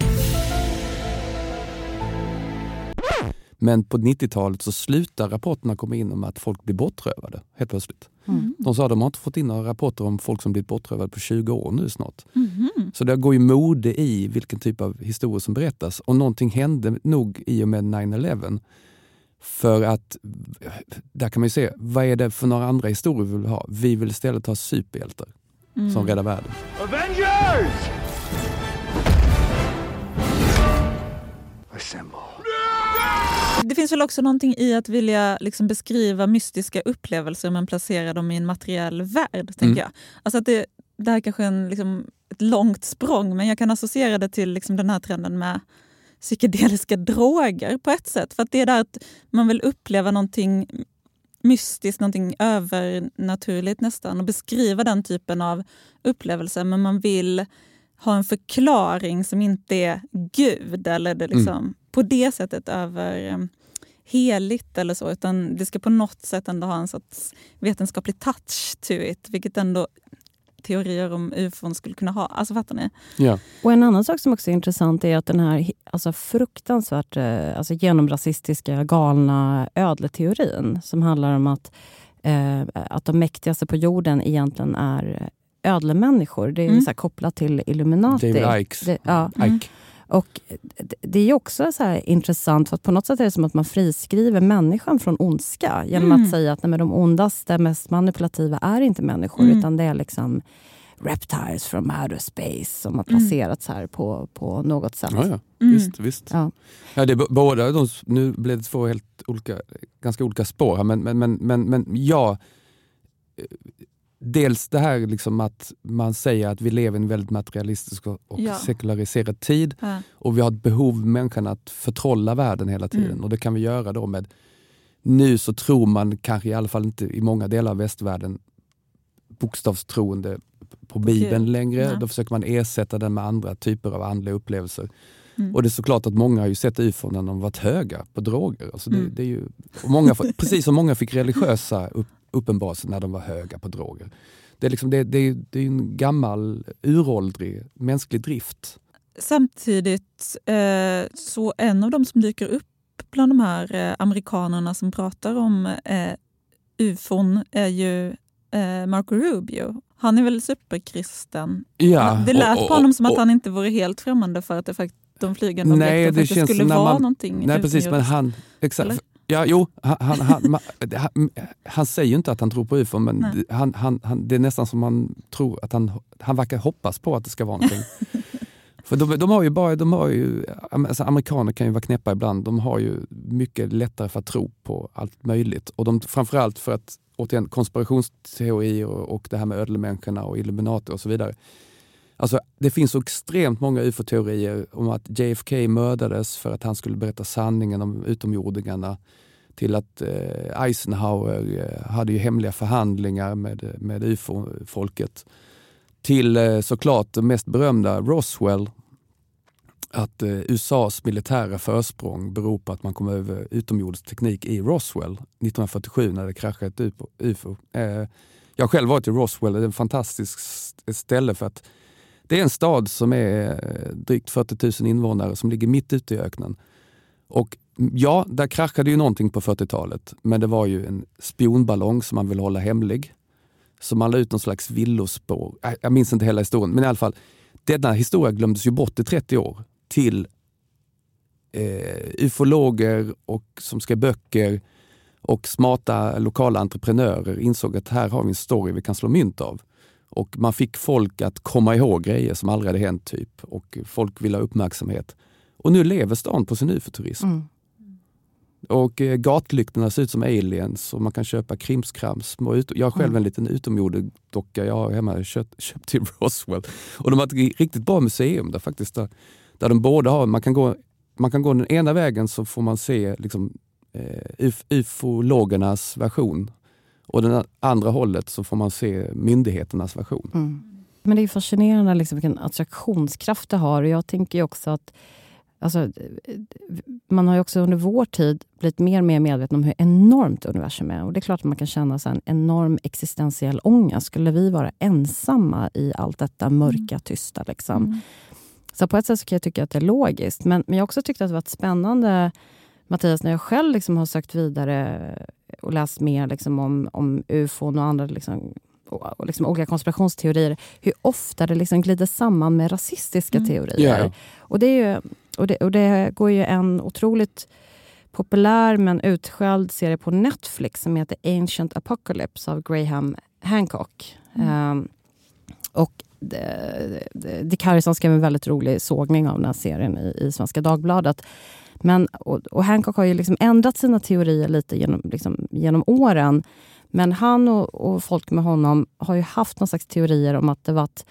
[SPEAKER 2] Men på 90-talet så slutar rapporterna komma in om att folk blir bortrövade helt plötsligt. Mm. De sa att de har inte fått in några rapporter om folk som blivit bortrövade på 20 år nu snart. Mm. Så det går ju mode i vilken typ av historia som berättas. Och någonting hände nog i och med 9-11. För att, där kan man ju se, vad är det för några andra historier vi vill ha? Vi vill istället ha superhjältar mm. som räddar världen. Avengers!
[SPEAKER 3] Assemble. Det finns väl också någonting i att vilja liksom beskriva mystiska upplevelser men placera dem i en materiell värld. tänker mm. jag. Alltså att det, det här kanske är en, liksom, ett långt språng men jag kan associera det till liksom, den här trenden med psykedeliska droger på ett sätt. För att det är där att man vill uppleva någonting mystiskt, någonting övernaturligt nästan och beskriva den typen av upplevelser men man vill ha en förklaring som inte är Gud eller det liksom, mm. på det sättet över um, heligt eller så. Utan det ska på något sätt ändå ha en sorts vetenskaplig touch to it. Vilket ändå teorier om ufon skulle kunna ha. Alltså fattar ni?
[SPEAKER 5] Ja. Och En annan sak som också är intressant är att den här alltså fruktansvärt eh, alltså genomrasistiska galna ödleteorin som handlar om att, eh, att de mäktigaste på jorden egentligen är ödlemänniskor. Det är mm. så kopplat till Illuminati.
[SPEAKER 2] David Ikes. Det, ja. Mm.
[SPEAKER 5] Och det är också så intressant, för på något sätt är det som att man friskriver människan från ondska genom mm. att säga att nej, de ondaste, mest manipulativa är inte människor, mm. utan det är liksom reptiles from outer space som har mm. placerats här på, på något sätt.
[SPEAKER 2] Ja, ja. Mm. Visst, visst. Ja. Ja, det är båda de, nu blev det två helt olika, ganska olika spår här, men, men, men, men, men ja, dels det här liksom att man säger att vi lever i en väldigt materialistisk och ja. sekulariserad tid. Ja. Och vi har ett behov, människan, att förtrolla världen hela tiden. Mm. Och det kan vi göra då med... Nu så tror man kanske i alla fall inte i många delar av västvärlden bokstavstroende på Bibeln okay. längre. Ja. Då försöker man ersätta den med andra typer av andliga upplevelser. Mm. Och det är såklart att många har ju sett ufon när de varit höga på droger. Alltså det, mm. det är ju, många, precis som många fick religiösa upp, uppenbarelser när de var höga på droger. Det är, liksom, det, det, det är en gammal, uråldrig mänsklig drift.
[SPEAKER 3] Samtidigt, eh, så en av de som dyker upp bland de här eh, amerikanerna som pratar om eh, ufon är ju eh, Marco Rubio. Han är väl superkristen?
[SPEAKER 2] Ja,
[SPEAKER 3] det lät och, och, på honom som att han inte vore helt främmande för att det faktiskt de flygande nej, objekten skulle vara man, någonting.
[SPEAKER 2] Nej, precis, men han, exakt, Ja, jo, han, han, han, han, han, säger ju inte att han tror på ufo, men han, han, det är nästan som man tror att han, han verkar hoppas på att det ska vara någonting. För de, de, har ju bara, de har ju, alltså amerikaner kan ju vara knäppa ibland. De har ju mycket lättare för att tro på allt möjligt. Och de, framförallt för att, återigen, konspirationsteorier och, och det här med ödlemänniskorna och Illuminati och så vidare. Alltså, det finns så extremt många ufo-teorier om att JFK mördades för att han skulle berätta sanningen om utomjordingarna. Till att eh, Eisenhower eh, hade ju hemliga förhandlingar med, eh, med ufo-folket. Till eh, såklart det mest berömda Roswell. Att eh, USAs militära försprång beror på att man kom över utomjordisk teknik i Roswell 1947 när det kraschade ett ufo. Eh, jag har själv varit i Roswell, det är ett fantastiskt ställe för att det är en stad som är eh, drygt 40 000 invånare som ligger mitt ute i öknen. Och mm, ja, där kraschade ju någonting på 40-talet, men det var ju en spionballong som man ville hålla hemlig. Så man la ut någon slags villospår. Äh, jag minns inte hela historien, men i alla fall. Denna historia glömdes ju bort i 30 år till eh, ufologer och som skrev böcker Och smarta lokala entreprenörer insåg att här har vi en story vi kan slå mynt av. Och man fick folk att komma ihåg grejer som aldrig hade hänt. typ Och folk ville ha uppmärksamhet. Och nu lever stan på sin UFO-turism. Mm. Och eh, gatlyktorna ser ut som aliens och man kan köpa krimskrams. Jag har själv mm. en liten utomjordedocka jag har hemma köpt, köpt till Roswell. Och de har ett riktigt bra museum där faktiskt. Där, där de båda har, man kan, gå, man kan gå den ena vägen så får man se liksom, eh, ufologernas version och den andra hållet så får man se myndigheternas version. Mm.
[SPEAKER 5] Men det är fascinerande liksom vilken attraktionskraft det har. Och jag tänker också att Alltså, man har också under vår tid blivit mer och mer medveten om hur enormt universum är. Och det är klart att man kan känna en enorm existentiell ångest. Skulle vi vara ensamma i allt detta mörka, mm. tysta? Liksom. Mm. Så på ett sätt så kan jag tycka att det är logiskt. Men, men jag har också tyckt att det varit spännande, Mattias, när jag själv liksom har sökt vidare och läst mer liksom om, om ufon och andra liksom, och liksom olika konspirationsteorier, hur ofta det liksom glider samman med rasistiska mm. teorier. Yeah. Och, det är ju, och, det, och det går ju en otroligt populär men utskälld serie på Netflix som heter Ancient Apocalypse av Graham Hancock. Mm. Um, och Dick Harrison skrev en väldigt rolig sågning av den här serien i, i Svenska Dagbladet. Men, och, och Hancock har ju liksom ändrat sina teorier lite genom, liksom, genom åren. Men han och, och, folk med honom har ju haft någon slags teorier om att det varit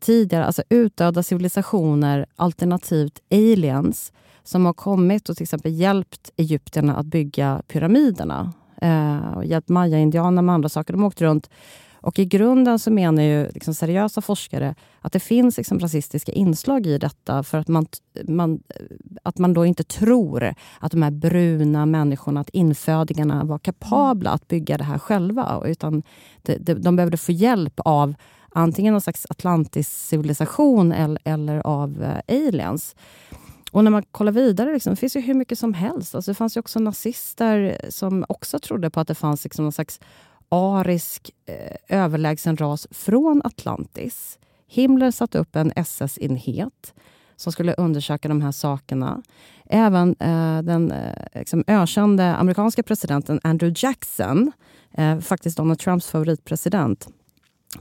[SPEAKER 5] tidigare alltså utdöda civilisationer alternativt aliens som har kommit och till exempel hjälpt egyptierna att bygga pyramiderna. Eh, och hjälpt maya-indianerna med andra saker. De åkte runt och i grunden så menar ju liksom seriösa forskare att det finns liksom rasistiska inslag i detta för att man, man, eh, att man då inte tror att de här bruna människorna, att infödingarna var kapabla att bygga det här själva. Utan de, de, de behövde få hjälp av antingen någon slags atlantisk civilisation, eller, eller av eh, aliens. Och när man kollar vidare, liksom, det finns ju hur mycket som helst. Alltså, det fanns ju också nazister som också trodde på att det fanns liksom någon slags arisk eh, överlägsen ras från Atlantis. Himmler satte upp en SS-enhet som skulle undersöka de här sakerna. Även eh, den eh, liksom ökände amerikanska presidenten Andrew Jackson, eh, faktiskt Donald Trumps favoritpresident.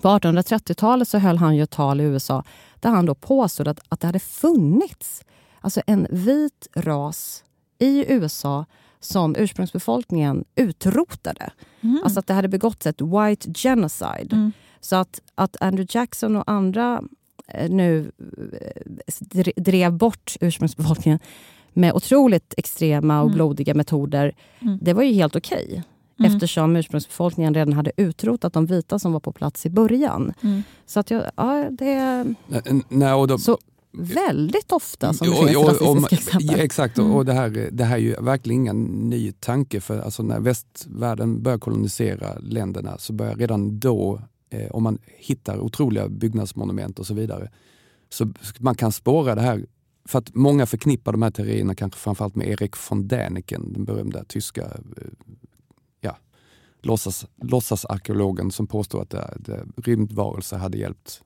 [SPEAKER 5] På 1830-talet så höll han ju ett tal i USA där han då påstod att, att det hade funnits alltså en vit ras i USA som ursprungsbefolkningen utrotade. Mm. Alltså att det hade begåtts ett white genocide. Mm. Så att, att Andrew Jackson och andra eh, nu eh, drev bort ursprungsbefolkningen med otroligt extrema och mm. blodiga metoder. Mm. Det var ju helt okej. Okay, mm. eftersom ursprungsbefolkningen redan hade utrotat de vita som var på plats i början. Mm. Så att jag, ja, det...
[SPEAKER 2] Nej, då,
[SPEAKER 5] så, väldigt ofta som det finns och, rasistiska exempel.
[SPEAKER 2] Exakt, mm. och det här, det här är ju verkligen ingen ny tanke. För alltså när västvärlden börjar kolonisera länderna så börjar redan då, eh, om man hittar otroliga byggnadsmonument och så vidare, så man kan spåra det här. För att många förknippar de här teorierna kanske framförallt med Erik von Däniken, den berömda tyska eh, ja, låtsas, låtsasarkeologen som påstår att det, det, rymdvarelser hade hjälpt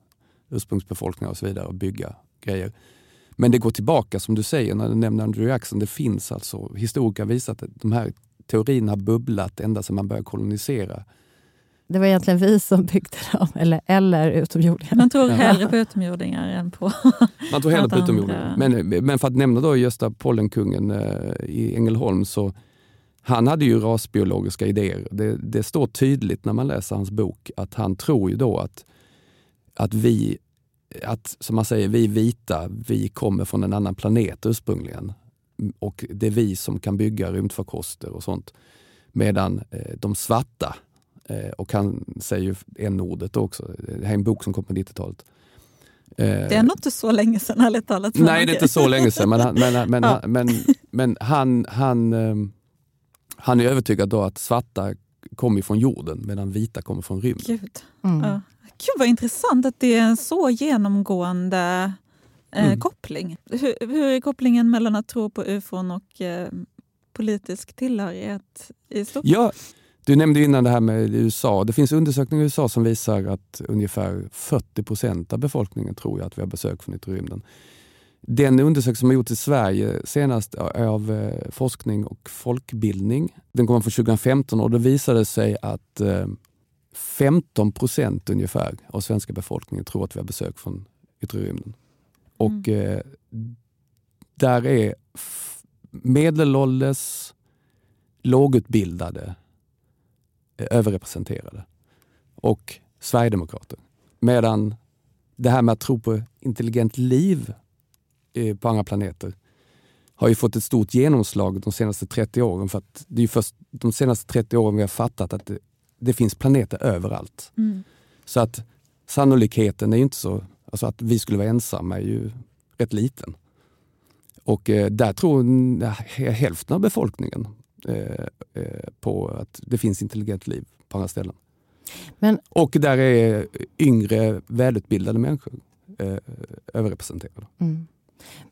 [SPEAKER 2] ursprungsbefolkningar och så vidare att bygga grejer. Men det går tillbaka som du säger när du nämner Andrew Jackson. Det finns alltså, historiker har visat att de här teorierna har bubblat ända sedan man började kolonisera.
[SPEAKER 5] Det var egentligen vi som byggde dem, eller, eller utomjordingar.
[SPEAKER 3] Man tror hellre på utomjordingar än på
[SPEAKER 2] Man tror hellre på utomjordingar. Men, men för att nämna då Gösta Pollenkungen eh, i Ängelholm så han hade ju rasbiologiska idéer. Det, det, står tydligt när man läser hans bok att han tror ju då att, att vi att, som man säger, vi vita, vi kommer från en annan planet ursprungligen. Och det är vi som kan bygga rymdfarkoster och sånt. Medan eh, de svarta, eh, och han säger ju n-ordet också, det här är en bok som kom på 90-talet.
[SPEAKER 3] Eh, det är nog inte så länge sedan ärligt talat.
[SPEAKER 2] Nej, det är inte så länge sedan. Men, men, men, ja. men, men han, han, ehm, han är övertygad då att svarta kommer från jorden medan vita kommer från rymden.
[SPEAKER 3] Mm. Ja. Gud vad intressant att det är en så genomgående eh, mm. koppling. Hur, hur, är kopplingen mellan att tro på ufon och eh, politisk tillhörighet i stort?
[SPEAKER 2] Ja, du nämnde innan det här med USA. Det finns undersökningar i USA som visar att ungefär 40 procent av befolkningen tror att vi har besök från yttre rymden. Den undersökning som har gjorts i Sverige senast av eh, forskning och folkbildning. Den kommer från 2015 och det visade sig att eh, 15 procent ungefär av svenska befolkningen tror att vi har besök från yttre rymden. Och eh, där är medelålders, lågutbildade eh, överrepresenterade. Och sverigedemokrater. Medan det här med att tro på intelligent liv eh, på andra planeter har ju fått ett stort genomslag de senaste 30 åren. För att det är först de senaste 30 åren vi har fattat att det, det finns planeter överallt.
[SPEAKER 3] Mm.
[SPEAKER 2] Så att sannolikheten är ju inte så, alltså att vi skulle vara ensamma är ju rätt liten. Och eh, där tror n- hälften av befolkningen eh, eh, på att det finns intelligent liv på andra ställen.
[SPEAKER 5] Men-
[SPEAKER 2] Och där är yngre välutbildade människor eh, överrepresenterade.
[SPEAKER 5] Mm.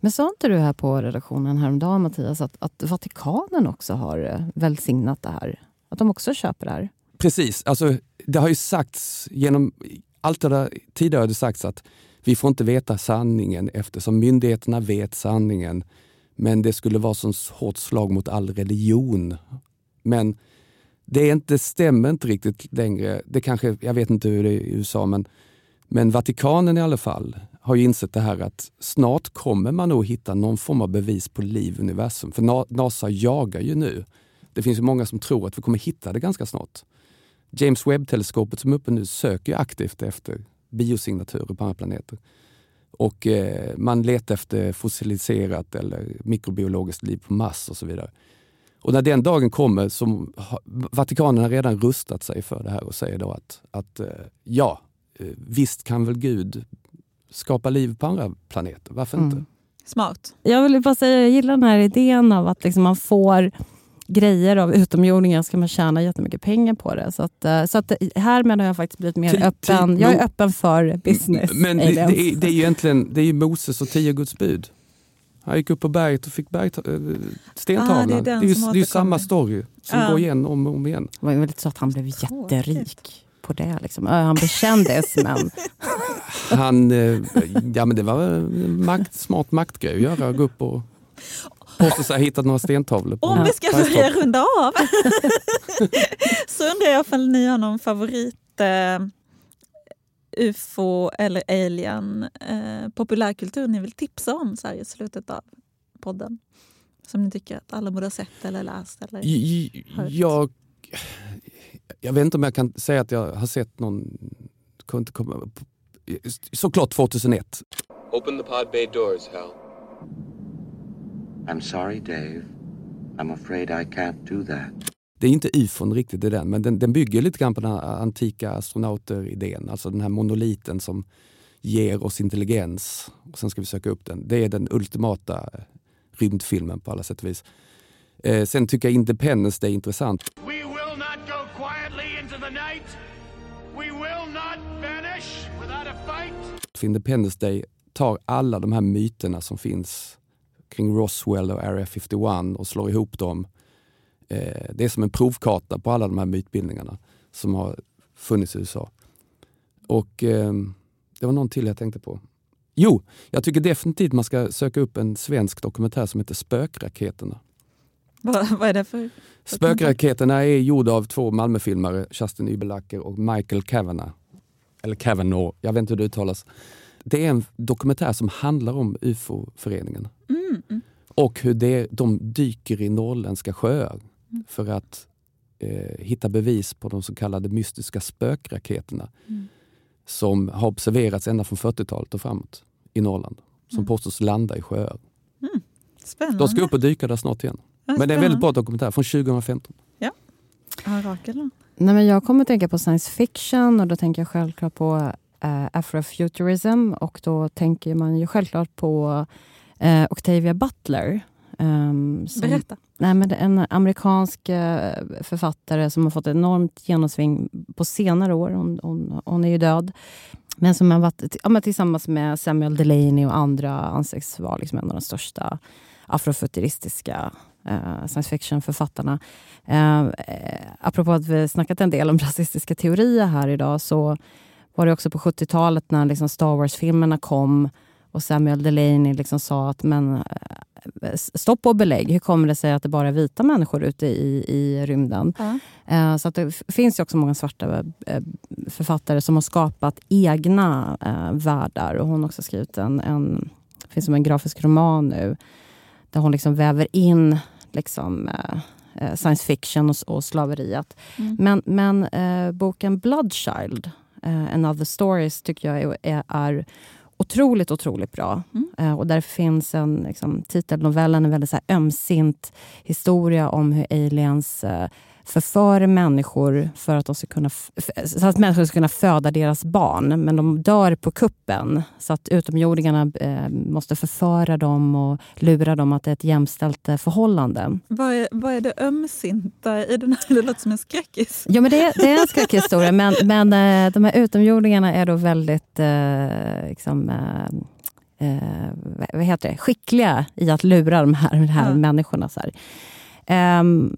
[SPEAKER 5] Men sa inte du här på redaktionen häromdagen Mattias att, att Vatikanen också har eh, välsignat det här? Att de också köper det här?
[SPEAKER 2] Precis, alltså, det har ju sagts genom allt det där tidigare har det sagts att vi får inte veta sanningen eftersom myndigheterna vet sanningen. Men det skulle vara som hårt slag mot all religion. Men det är inte, stämmer inte riktigt längre. Det kanske, jag vet inte hur det är i USA men, men Vatikanen i alla fall har ju insett det här att snart kommer man nog hitta någon form av bevis på liv i universum. För NASA jagar ju nu. Det finns ju många som tror att vi kommer hitta det ganska snart. James Webb-teleskopet som är uppe nu söker ju aktivt efter biosignaturer på andra planeter. Och eh, man letar efter fossiliserat eller mikrobiologiskt liv på Mars och så vidare. Och när den dagen kommer så har Vatikanen har redan rustat sig för det här och säger då att, att eh, ja, eh, visst kan väl Gud skapa liv på andra planeter, varför inte?
[SPEAKER 5] Mm.
[SPEAKER 3] Smart.
[SPEAKER 5] Jag vill bara säga, jag gillar den här idén av att liksom man får grejer av utomjordingar ska man tjäna jättemycket pengar på det. Så, att, eh, så att härmed har jag faktiskt blivit mer
[SPEAKER 2] Ti- ti-
[SPEAKER 5] öppen. Jag är öppen för business.
[SPEAKER 2] Men det, det, är, det är ju egentligen det är ju Moses och tio Guds bud. Han gick upp på berget och fick berg, äh, stentavlan.
[SPEAKER 3] Ah, det är
[SPEAKER 2] det,
[SPEAKER 3] den
[SPEAKER 2] är ju, det är ju samma story som
[SPEAKER 3] Ja.
[SPEAKER 2] går igen om och om igen.
[SPEAKER 5] Det var ju väldigt så att han blev jätterik på det. Liksom. Han blev kändis, men
[SPEAKER 2] Han, eh, ja men det var en makt, smart maktgrej att göra, gå upp och påstå sig ha hittat några stentavlor. På
[SPEAKER 3] Om vi ska börja runda av så undrar jag om ni har någon favorit eh, ufo eller alien eh, populärkultur ni vill tipsa om så här i slutet av podden? Som ni tycker att alla borde ha sett eller läst? Eller? Hört.
[SPEAKER 2] Jag, jag vet inte om jag kan säga att jag har sett någon... kan inte komma- Såklart 2001.
[SPEAKER 8] Open the pod bay doors, Hal.
[SPEAKER 9] I'm sorry, Dave. I'm afraid I can't do that.
[SPEAKER 2] Det är inte ufon riktigt i den, men den, den bygger lite grann på den här antika astronauter-idén. Alltså den här monoliten som ger oss intelligens och sen ska vi söka upp den. Det är den ultimata rymdfilmen på alla sätt och vis. Eh, sen tycker jag Independence Day är intressant.
[SPEAKER 10] We will not go quietly into the night. We will not vanish without a fight.
[SPEAKER 2] För Independence Day tar alla de här myterna som finns kring Roswell och Area 51 och slår ihop dem. Eh, det är som en provkarta på alla de här mytbildningarna som har funnits i USA. Och eh, det var någon till jag tänkte på. Jo, jag tycker definitivt man ska söka upp en svensk dokumentär som heter Spökraketerna.
[SPEAKER 3] Vad, vad är det för?
[SPEAKER 2] Spökraketerna är gjorda av två Malmöfilmare, Justin Übelacker och Michael Kavanagh. Eller Kavanaugh, jag vet inte hur det uttalas. Det är en dokumentär som handlar om UFO-föreningen.
[SPEAKER 3] Mm, mm.
[SPEAKER 2] Och hur det, de dyker i norrländska sjöar för att eh, hitta bevis på de så kallade mystiska spökraketerna
[SPEAKER 3] Mm.
[SPEAKER 2] som har observerats ända från 40-talet och framåt i Norrland. Som
[SPEAKER 3] Mm.
[SPEAKER 2] påstås landa i sjöar.
[SPEAKER 3] Spännande.
[SPEAKER 2] De ska upp och dyka där snart igen.
[SPEAKER 3] Ja,
[SPEAKER 2] Men det är en väldigt bra dokumentär från 2015.
[SPEAKER 3] Ja, Rakel?
[SPEAKER 5] Nej, men jag kommer att tänka på science fiction och då tänker jag självklart på eh, afrofuturism och då tänker man ju självklart på eh, Octavia Butler. ehm, som-
[SPEAKER 3] Berätta.
[SPEAKER 5] Nej, men en amerikansk eh, författare som har fått enormt genomsving på senare år. Hon, hon, hon är ju död. Men som har varit ja, tillsammans med Samuel Delaney och andra anses vara liksom en av de största afrofuturistiska eh, science fiction-författarna. Eh, eh, apropå att vi snackat en del om rasistiska teorier här idag så var det också på 70-talet när liksom Star Wars-filmerna kom och Samuel Delaney liksom sa att men, eh, stopp och belägg. Hur kommer det sig att det bara är vita människor ute i, i rymden? Eh, så att det finns ju också många svarta eh, författare som har skapat egna eh, världar. Och hon har också skrivit en, en, finns som en grafisk roman nu där hon liksom väver in liksom, science fiction och, och slaveriet. Mm. Men, men boken Bloodchild, Another Stories, tycker jag är, är otroligt, otroligt bra. Mm. Eh, och där finns en liksom, titelnovellen, en väldigt så här, ömsint historia om hur aliens eh, förför människor för att, de ska kunna, så att människor ska kunna föda deras barn. Men de dör på kuppen. Så att utomjordingarna eh, måste förföra dem och lura dem att det är ett jämställt eh, förhållande.
[SPEAKER 3] Vad är, vad är det ömsinta i den här? Det låter som en skräckis.
[SPEAKER 5] Ja, men det, det är en skräckhistoria. men men eh, de här utomjordingarna är då väldigt eh, liksom, eh, eh, vad heter det? skickliga i att lura de här, de här ja. människorna. Så här. Um,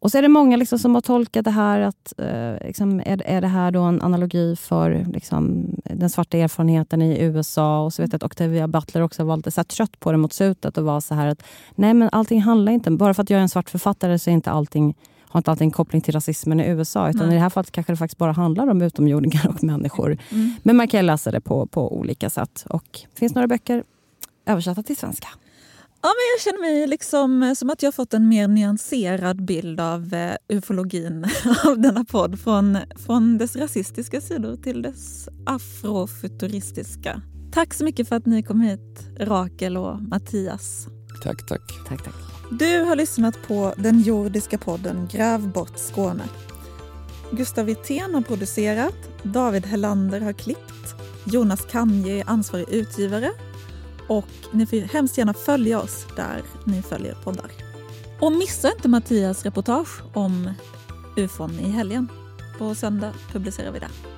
[SPEAKER 5] och så är det många liksom som har tolkat det här att eh, liksom, är, är det här då en analogi för liksom, den svarta erfarenheten i USA? Och så vet jag att Octavia Butler också var lite så trött på det mot slutet och var så här att nej men allting handlar inte, bara för att jag är en svart författare så är inte allting har inte alltid en koppling till rasismen i USA. Utan Nej. i det här fallet kanske det faktiskt bara handlar om utomjordingar och människor. Mm. Men man kan läsa det på, på olika sätt. Och det finns några böcker översatta till svenska.
[SPEAKER 3] Ja, men jag känner mig liksom eh, som att jag fått en mer nyanserad bild av uh, ufologin av denna podd. Från, från dess rasistiska sidor till dess afrofuturistiska. Tack så mycket för att ni kom hit, Rakel och Mattias.
[SPEAKER 2] Tack, tack.
[SPEAKER 5] tack, tack.
[SPEAKER 3] Du har lyssnat på den jordiska podden Gräv bort Skåne. Gustav Wittén har producerat, David Hellander har klippt, Jonas Kanje är ansvarig utgivare och ni får hemskt gärna följa oss där ni följer poddar. Och missa inte Mattias reportage om ufon i helgen. På söndag publicerar vi det.